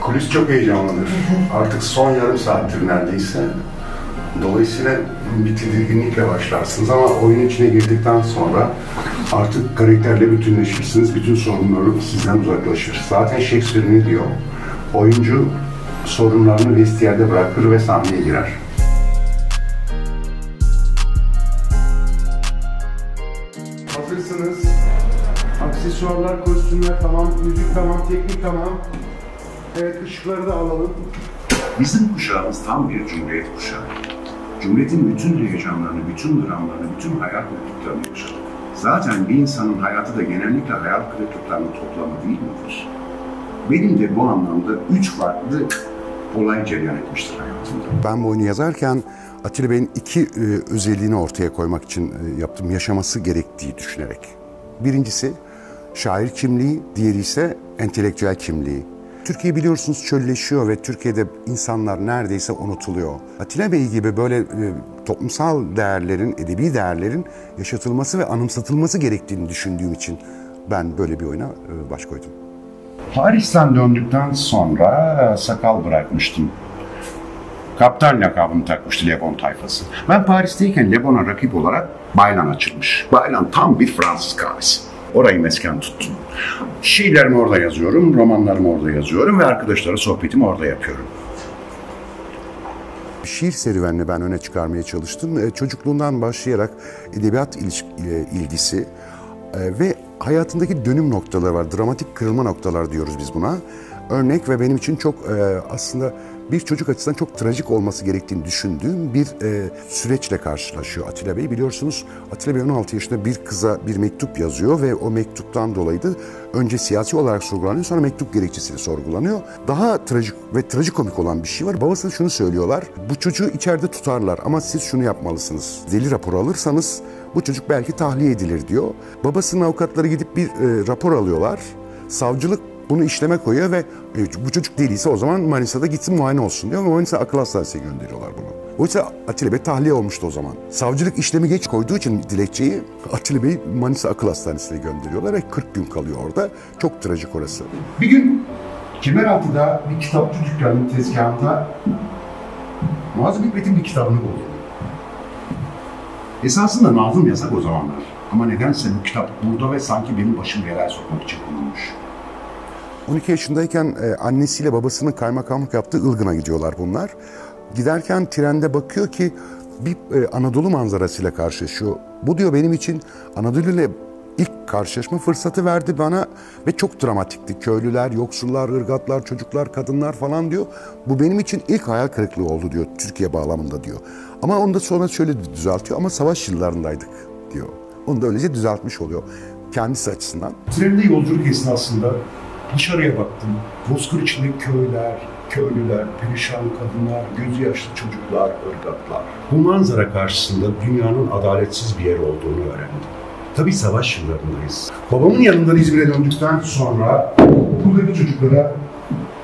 Kulis çok heyecanlıdır. Artık son yarım saattir neredeyse. Dolayısıyla bir tedirginlikle başlarsınız ama oyun içine girdikten sonra artık karakterle bütünleşirsiniz. Bütün sorunları sizden uzaklaşır. Zaten Shakespeare ne diyor? Oyuncu sorunlarını vestiyerde bırakır ve sahneye girer. Hazırsınız. Aksesuarlar, kostümler tamam, müzik tamam, teknik tamam. Evet, ışıkları da alalım. Bizim kuşağımız tam bir cumhuriyet kuşağı. Cumhuriyetin bütün heyecanlarını, bütün dramlarını, bütün hayal kırıklıklarını yaşadık. Zaten bir insanın hayatı da genellikle hayal kırıklıklarının toplamı değil midir? Benim de bu anlamda üç farklı olay cereyan etmiştir hayatımda. Ben bu oyunu yazarken Atilla Bey'in iki e, özelliğini ortaya koymak için e, yaptım. Yaşaması gerektiği düşünerek. Birincisi şair kimliği, diğeri ise entelektüel kimliği. Türkiye biliyorsunuz çölleşiyor ve Türkiye'de insanlar neredeyse unutuluyor. Atilla Bey gibi böyle e, toplumsal değerlerin, edebi değerlerin yaşatılması ve anımsatılması gerektiğini düşündüğüm için ben böyle bir oyuna e, baş koydum. Paris'ten döndükten sonra sakal bırakmıştım. Kaptan lakabını takmıştı Lebon tayfası. Ben Paris'teyken Lebon'a rakip olarak Baylan açılmış. Baylan tam bir Fransız kahvesi. Orayı mesken tuttum. Şiirlerimi orada yazıyorum, romanlarımı orada yazıyorum ve arkadaşlara sohbetimi orada yapıyorum. Şiir serüvenini ben öne çıkarmaya çalıştım. E, Çocukluğundan başlayarak edebiyat e, ilgisi e, ve hayatındaki dönüm noktaları var. Dramatik kırılma noktalar diyoruz biz buna. Örnek ve benim için çok aslında bir çocuk açısından çok trajik olması gerektiğini düşündüğüm bir e, süreçle karşılaşıyor Atilla Bey. Biliyorsunuz Atilla Bey 16 yaşında bir kıza bir mektup yazıyor ve o mektuptan dolayı da önce siyasi olarak sorgulanıyor sonra mektup gerekçesiyle sorgulanıyor. Daha trajik ve trajikomik olan bir şey var. Babasına şunu söylüyorlar. Bu çocuğu içeride tutarlar ama siz şunu yapmalısınız. Deli raporu alırsanız bu çocuk belki tahliye edilir diyor. Babasının avukatları gidip bir e, rapor alıyorlar. Savcılık bunu işleme koyuyor ve e, bu çocuk deliyse o zaman Manisa'da gitsin muayene olsun diyor. Ama Manisa akıl hastanesine gönderiyorlar bunu. Oysa Atilla Bey tahliye olmuştu o zaman. Savcılık işlemi geç koyduğu için dilekçeyi Atilla Bey Manisa akıl hastanesine gönderiyorlar ve 40 gün kalıyor orada. Çok trajik orası. Bir gün Kemeraltı'da bir kitapçı dükkanının tezgahında Nazım Hikmet'in bir kitabını buldum. Esasında Nazım yasak o zamanlar. Ama nedense bu kitap burada ve sanki benim başım belaya sokmak için konulmuş. 12 yaşındayken e, annesiyle babasının kaymakamlık yaptığı Ilgın'a gidiyorlar bunlar. Giderken trende bakıyor ki bir e, Anadolu manzarasıyla karşılaşıyor. Bu diyor benim için Anadolu ile ilk karşılaşma fırsatı verdi bana ve çok dramatikti. Köylüler, yoksullar, ırgatlar, çocuklar, kadınlar falan diyor. Bu benim için ilk hayal kırıklığı oldu diyor Türkiye bağlamında diyor. Ama onu da sonra şöyle düzeltiyor ama savaş yıllarındaydık diyor. Onu da öylece düzeltmiş oluyor kendisi açısından. Trende yolculuk esnasında dışarıya baktım. Bozkır içinde köyler, köylüler, perişan kadınlar, gözü yaşlı çocuklar, ırgatlar. Bu manzara karşısında dünyanın adaletsiz bir yer olduğunu öğrendim. Tabii savaş yıllarındayız. Babamın yanından İzmir'e döndükten sonra okuldaki çocuklara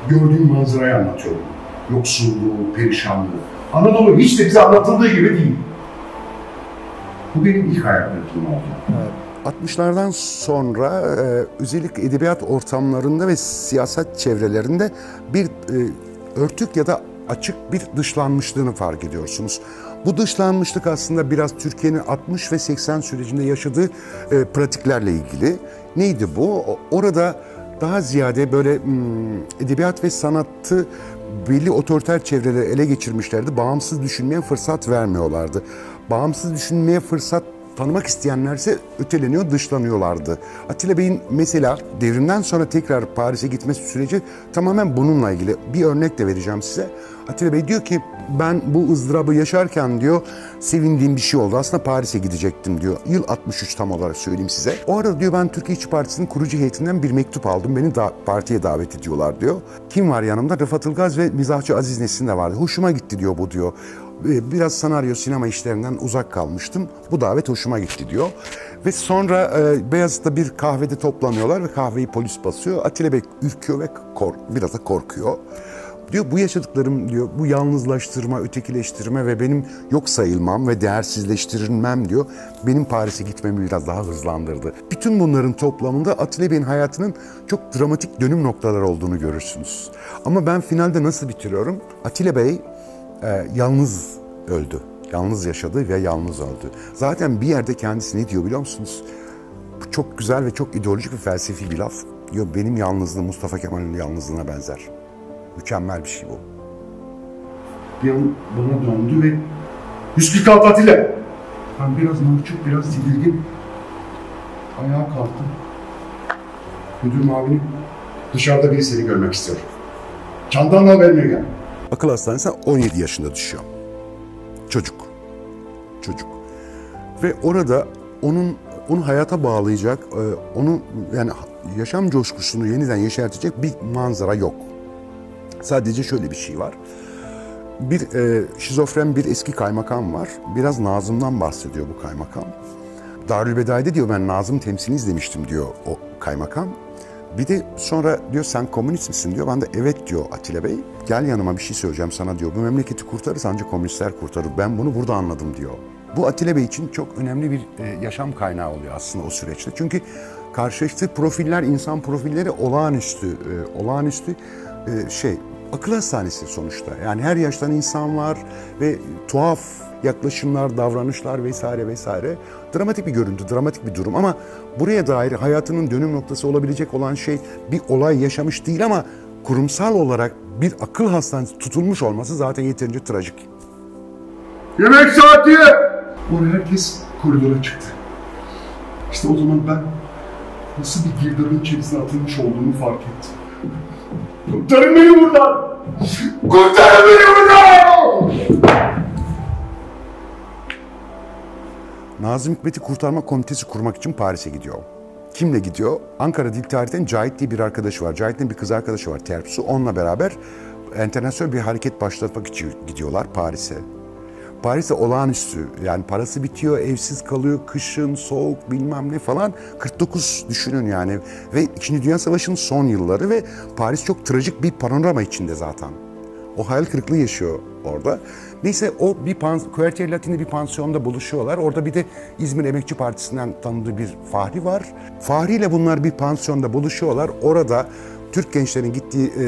gördüğüm manzarayı anlatıyorum. Yoksulluğu, perişanlığı. Anadolu hiç de bize anlatıldığı gibi değil. Bu benim ilk hayal kırıklığım oldu. 60'lardan sonra e, özellikle edebiyat ortamlarında ve siyaset çevrelerinde bir e, örtük ya da açık bir dışlanmışlığını fark ediyorsunuz. Bu dışlanmışlık aslında biraz Türkiye'nin 60 ve 80 sürecinde yaşadığı e, pratiklerle ilgili. Neydi bu? Orada daha ziyade böyle hmm, edebiyat ve sanatı belli otoriter çevreleri ele geçirmişlerdi. Bağımsız düşünmeye fırsat vermiyorlardı. Bağımsız düşünmeye fırsat tanımak isteyenlerse öteleniyor, dışlanıyorlardı. Atilla Bey'in mesela devrimden sonra tekrar Paris'e gitmesi süreci tamamen bununla ilgili. Bir örnek de vereceğim size. Atilla Bey diyor ki ben bu ızdırabı yaşarken diyor sevindiğim bir şey oldu. Aslında Paris'e gidecektim diyor. Yıl 63 tam olarak söyleyeyim size. O arada diyor ben Türkiye İşçi Partisi'nin kurucu heyetinden bir mektup aldım. Beni da partiye davet ediyorlar diyor. Kim var yanımda? Rıfat Ilgaz ve mizahçı Aziz Nesin de vardı. Hoşuma gitti diyor bu diyor. Ee, Biraz senaryo sinema işlerinden uzak kalmıştım. Bu davet hoşuma gitti diyor. Ve sonra e, Beyazıt'ta bir kahvede toplanıyorlar ve kahveyi polis basıyor. Atilla Bey ürküyor ve kork, biraz da korkuyor. Diyor bu yaşadıklarım diyor bu yalnızlaştırma, ötekileştirme ve benim yok sayılmam ve değersizleştirilmem diyor. Benim Paris'e gitmemi biraz daha hızlandırdı. Bütün bunların toplamında Atilla Bey'in hayatının çok dramatik dönüm noktaları olduğunu görürsünüz. Ama ben finalde nasıl bitiriyorum? Atilla Bey e, yalnız öldü. Yalnız yaşadı ve yalnız öldü. Zaten bir yerde kendisi ne diyor biliyor musunuz? Bu çok güzel ve çok ideolojik ve felsefi bir laf. Diyor benim yalnızlığım Mustafa Kemal'in yalnızlığına benzer. Mükemmel bir şey bu. Bir an bana döndü ve 146 Atilla. Ben biraz mahcup, biraz tedirgin. Ayağa kalktım. Müdür muavini dışarıda biri görmek istiyor. Çantanla haberine gel. Akıl hastanesine 17 yaşında düşüyor. Çocuk. Çocuk. Ve orada onun onu hayata bağlayacak, e, onu yani yaşam coşkusunu yeniden yeşertecek bir manzara yok. Sadece şöyle bir şey var. Bir e, şizofren bir eski kaymakam var. Biraz Nazım'dan bahsediyor bu kaymakam. Darülbedai'de diyor ben Nazım temsilini izlemiştim diyor o kaymakam. Bir de sonra diyor sen komünist misin diyor. Ben de evet diyor Atilla Bey. Gel yanıma bir şey söyleyeceğim sana diyor. Bu memleketi kurtarırsa ancak komünistler kurtarır. Ben bunu burada anladım diyor. Bu Atilla Bey için çok önemli bir e, yaşam kaynağı oluyor aslında o süreçte. Çünkü karşılaştığı profiller, insan profilleri olağanüstü, e, olağanüstü e, şey, akıl hastanesi sonuçta. Yani her yaştan insan var ve tuhaf yaklaşımlar, davranışlar vesaire vesaire. Dramatik bir görüntü, dramatik bir durum ama buraya dair hayatının dönüm noktası olabilecek olan şey bir olay yaşamış değil ama kurumsal olarak bir akıl hastanesi tutulmuş olması zaten yeterince trajik. Yemek saati! Oraya herkes koridora çıktı. İşte o zaman ben nasıl bir girdabın içerisine atılmış olduğumu fark ettim. Kurtarın beni buradan! Kurtarın beni buradan! Nazım Hikmet'i Kurtarma Komitesi kurmak için Paris'e gidiyor. Kimle gidiyor? Ankara Dil Tarih'ten Cahit diye bir arkadaşı var. Cahit'in bir kız arkadaşı var Terpsu. Onunla beraber internasyonel bir hareket başlatmak için gidiyorlar Paris'e. Paris'te olağanüstü yani parası bitiyor, evsiz kalıyor, kışın, soğuk bilmem ne falan. 49 düşünün yani ve 2. Dünya Savaşı'nın son yılları ve Paris çok trajik bir panorama içinde zaten. O hayal kırıklığı yaşıyor orada. Neyse o bir pans Quartier Latin'de bir pansiyonda buluşuyorlar. Orada bir de İzmir Emekçi Partisi'nden tanıdığı bir Fahri var. Fahri ile bunlar bir pansiyonda buluşuyorlar. Orada Türk gençlerin gittiği e,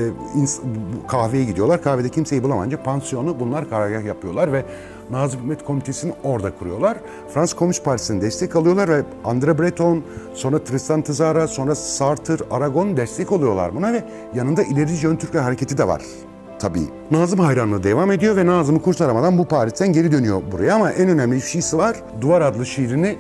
kahveye gidiyorlar. Kahvede kimseyi bulamayınca pansiyonu bunlar karargah yapıyorlar ve Nazım Hikmet Komitesi'ni orada kuruyorlar. Fransız Komünist Partisi'nin destek alıyorlar ve André Breton, sonra Tristan Tzara, sonra Sartre, Aragon destek oluyorlar buna ve yanında ilerici Ön Türkler Hareketi de var tabii. Nazım hayranlığı devam ediyor ve Nazım'ı kurtaramadan bu Paris'ten geri dönüyor buraya ama en önemli bir şeysi var. Duvar adlı şiirini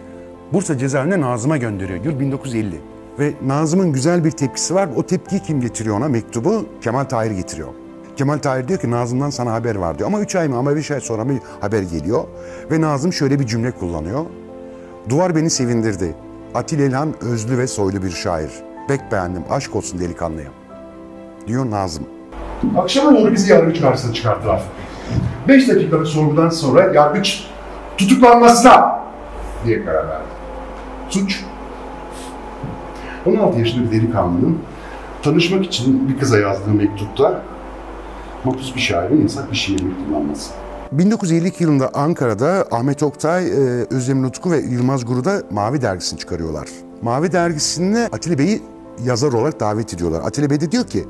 Bursa cezaevine Nazım'a gönderiyor. Yıl 1950. Ve Nazım'ın güzel bir tepkisi var. O tepkiyi kim getiriyor ona mektubu? Kemal Tahir getiriyor. Kemal Tahir diyor ki Nazım'dan sana haber var diyor. Ama üç ay mı ama beş ay sonra bir haber geliyor. Ve Nazım şöyle bir cümle kullanıyor. Duvar beni sevindirdi. Atil İlhan özlü ve soylu bir şair. Bek beğendim. Aşk olsun delikanlıya. Diyor Nazım. Akşama doğru bizi yargıç karşısına çıkarttılar. Beş dakikalık sorgudan sonra yargıç tutuklanmasına diye karar verdi. Suç 16 yaşında bir delikanlının tanışmak için bir kıza yazdığı mektupta mahpus bir şairin yasak bir şiirini kullanması. 1952 yılında Ankara'da Ahmet Oktay, e, Özlem Nutku ve Yılmaz Guru da Mavi Dergisi'ni çıkarıyorlar. Mavi Dergisi'ne Atilla Bey'i yazar olarak davet ediyorlar. Atilla Bey de diyor ki,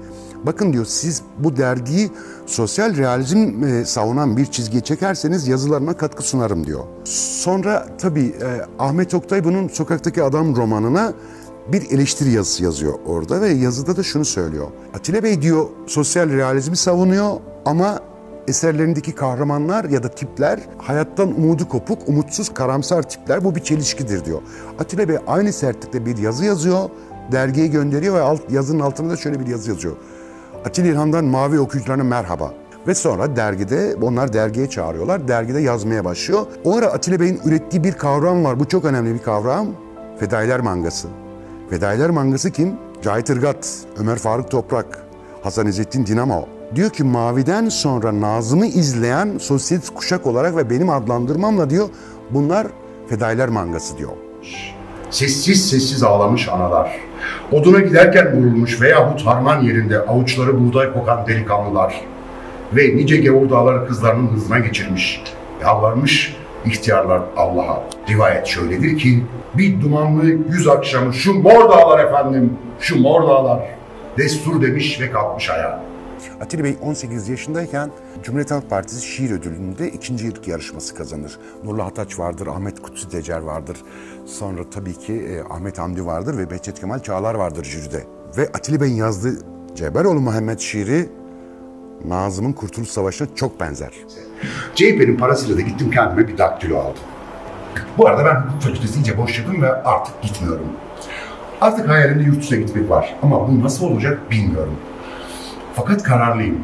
bakın diyor siz bu dergiyi sosyal realizm e, savunan bir çizgiye çekerseniz yazılarıma katkı sunarım diyor. Sonra tabii e, Ahmet Oktay bunun Sokaktaki Adam romanına bir eleştiri yazısı yazıyor orada ve yazıda da şunu söylüyor. Atilla Bey diyor sosyal realizmi savunuyor ama eserlerindeki kahramanlar ya da tipler hayattan umudu kopuk, umutsuz, karamsar tipler. Bu bir çelişkidir diyor. Atilla Bey aynı sertlikte bir yazı yazıyor, dergiye gönderiyor ve alt, yazının altında da şöyle bir yazı yazıyor. Atilla İlhan'dan mavi okuyucularına merhaba. Ve sonra dergide, onlar dergiye çağırıyorlar. Dergide yazmaya başlıyor. O ara Atilla Bey'in ürettiği bir kavram var. Bu çok önemli bir kavram. Fedailer mangası. Fedailer mangası kim? Cahit Irgat, Ömer Faruk Toprak, Hasan İzzettin Dinamo. Diyor ki Mavi'den sonra Nazım'ı izleyen sosyalist kuşak olarak ve benim adlandırmamla diyor bunlar Fedailer mangası diyor. Sessiz sessiz ağlamış analar. Oduna giderken vurulmuş veyahut harman yerinde avuçları buğday kokan delikanlılar. ve nice gavur dağları kızlarının hızına geçirmiş. Yalvarmış ihtiyarlar Allah'a. Rivayet şöyledir ki bir dumanlı yüz akşamı şu mor dağlar efendim, şu mor dağlar destur demiş ve kalkmış ayağa. Atilla Bey 18 yaşındayken Cumhuriyet Halk Partisi şiir ödülünde ikinci yıllık yarışması kazanır. Nurlu Hataç vardır, Ahmet Kutsi Tecer vardır. Sonra tabii ki e, Ahmet Hamdi vardır ve Behçet Kemal Çağlar vardır jüride. Ve Atilla Bey'in yazdığı Ceberoğlu Muhammed şiiri Nazım'ın Kurtuluş Savaşı'na çok benzer. CHP'nin parasıyla da gittim kendime bir daktilo aldım. Bu arada ben hukuk fakültesi iyice boşladım ve artık gitmiyorum. Artık hayalimde yurt dışına gitmek var ama bu nasıl olacak bilmiyorum. Fakat kararlıyım.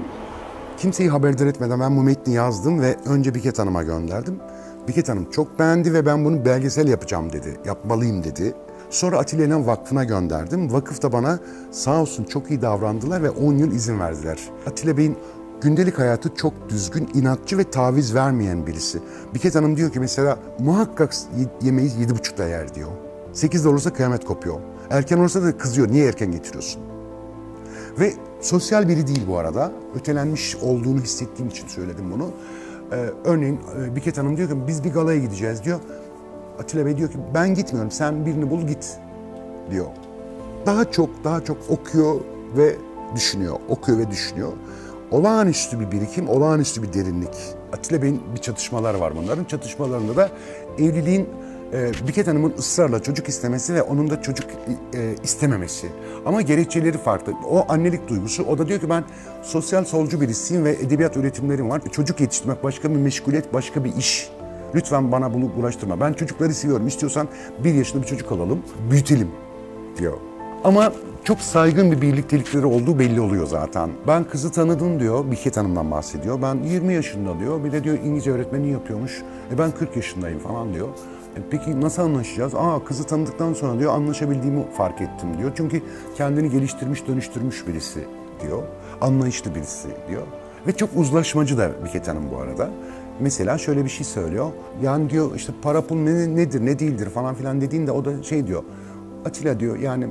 Kimseyi haberdar etmeden ben bu metni yazdım ve önce Biket Hanım'a gönderdim. Biket Hanım çok beğendi ve ben bunu belgesel yapacağım dedi. Yapmalıyım dedi. Sonra Atilla Vakfı'na gönderdim. Vakıf da bana sağ olsun çok iyi davrandılar ve 10 yıl izin verdiler. Atilla Bey'in gündelik hayatı çok düzgün, inatçı ve taviz vermeyen birisi. Biket Hanım diyor ki mesela muhakkak yemeği yedi buçukta yer diyor. Sekizde olursa kıyamet kopuyor. Erken olursa da kızıyor. Niye erken getiriyorsun? Ve sosyal biri değil bu arada. Ötelenmiş olduğunu hissettiğim için söyledim bunu. Ee, örneğin e, Biket Hanım diyor ki biz bir galaya gideceğiz diyor. Atilla Bey diyor ki ben gitmiyorum sen birini bul git diyor. Daha çok daha çok okuyor ve düşünüyor. Okuyor ve düşünüyor. Olağanüstü bir birikim, olağanüstü bir derinlik. Atilla Bey'in bir çatışmalar var bunların. Çatışmalarında da evliliğin e, Biket Hanım'ın ısrarla çocuk istemesi ve onun da çocuk e, istememesi. Ama gerekçeleri farklı. O annelik duygusu. O da diyor ki ben sosyal solcu birisiyim ve edebiyat üretimlerim var. Çocuk yetiştirmek başka bir meşguliyet, başka bir iş. Lütfen bana bunu ulaştırma. Ben çocukları seviyorum. İstiyorsan bir yaşında bir çocuk alalım, büyütelim diyor. Ama çok saygın bir birliktelikleri olduğu belli oluyor zaten. Ben kızı tanıdım diyor, Biket Hanım'dan bahsediyor. Ben 20 yaşında diyor, bir de diyor İngilizce öğretmeni yapıyormuş. E ben 40 yaşındayım falan diyor. E peki nasıl anlaşacağız? Aa kızı tanıdıktan sonra diyor anlaşabildiğimi fark ettim diyor. Çünkü kendini geliştirmiş, dönüştürmüş birisi diyor. Anlayışlı birisi diyor. Ve çok uzlaşmacı da Biket Hanım bu arada. Mesela şöyle bir şey söylüyor. Yani diyor işte para pul ne, nedir ne değildir falan filan dediğinde o da şey diyor. Atilla diyor yani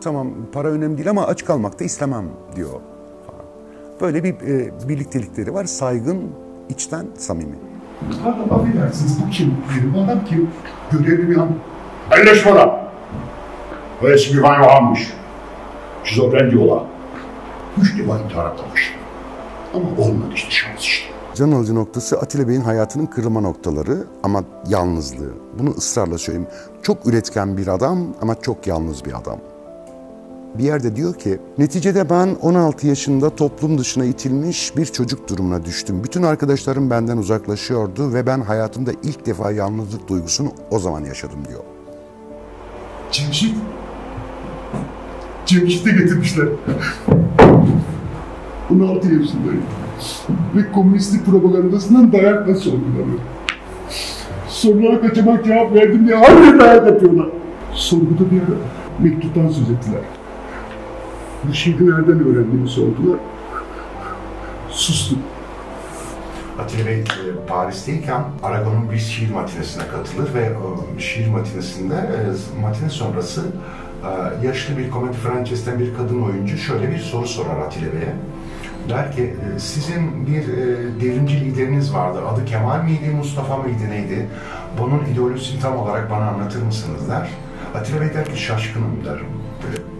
tamam para önemli değil ama aç kalmak da istemem diyor. Falan. Böyle bir e, birliktelikleri var. Saygın, içten, samimi. Adam affedersiniz bu kim? Bu adam kim? Görevli bir an. Elleş bana. Öylesi bir vay vahanmış. Şizofren diyorlar. Üç defa intihar atlamış. Ama olmadı işte şans işte. Can alıcı noktası Atilla Bey'in hayatının kırılma noktaları ama yalnızlığı. Bunu ısrarla söyleyeyim. Çok üretken bir adam ama çok yalnız bir adam. Bir yerde diyor ki, neticede ben 16 yaşında toplum dışına itilmiş bir çocuk durumuna düştüm. Bütün arkadaşlarım benden uzaklaşıyordu ve ben hayatımda ilk defa yalnızlık duygusunu o zaman yaşadım diyor. Cemşit. Cemşit'i getirmişler. 16 yaşındayım. Ve komünistlik propagandasından dayakla sorgulanıyor. Sorulara kaçamak cevap verdim diye hala dayak atıyorlar. Sorguda bir ara mektuptan söz ettiler. Bu şiiri nereden öğrendiğimi sordular. Sustum. Atilla Bey e, Paris'teyken Aragon'un bir şiir matinesine katılır ve o şiir matinesinde e, matine sonrası e, yaşlı bir komedi Frances'ten bir kadın oyuncu şöyle bir soru sorar Atilla Bey'e. Der ki e, sizin bir e, devrimci lideriniz vardı. Adı Kemal miydi, Mustafa mıydı neydi? Bunun ideolojisini tam olarak bana anlatır mısınız der. Atilla Bey der ki şaşkınım der.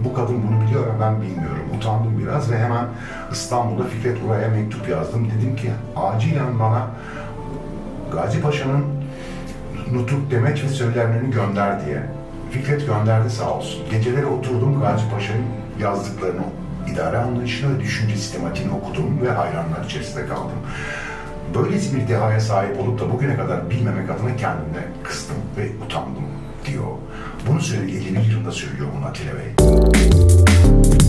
Bu kadın bunu biliyor ama ben bilmiyorum. Utandım biraz ve hemen İstanbul'da Fikret Uray'a mektup yazdım. Dedim ki acilen bana Gazi Paşa'nın nutuk demeç ve söylemlerini gönder diye. Fikret gönderdi sağ olsun. Geceleri oturdum Gazi Paşa'nın yazdıklarını, idare anlayışını ve düşünce sistematiğini okudum ve hayranlar içerisinde kaldım. Böylesi bir dehaya sahip olup da bugüne kadar bilmemek adına kendimle kıstım ve utandım diyor. Bunu söylediği 51 yılında söylüyor bunu Atilla Bey.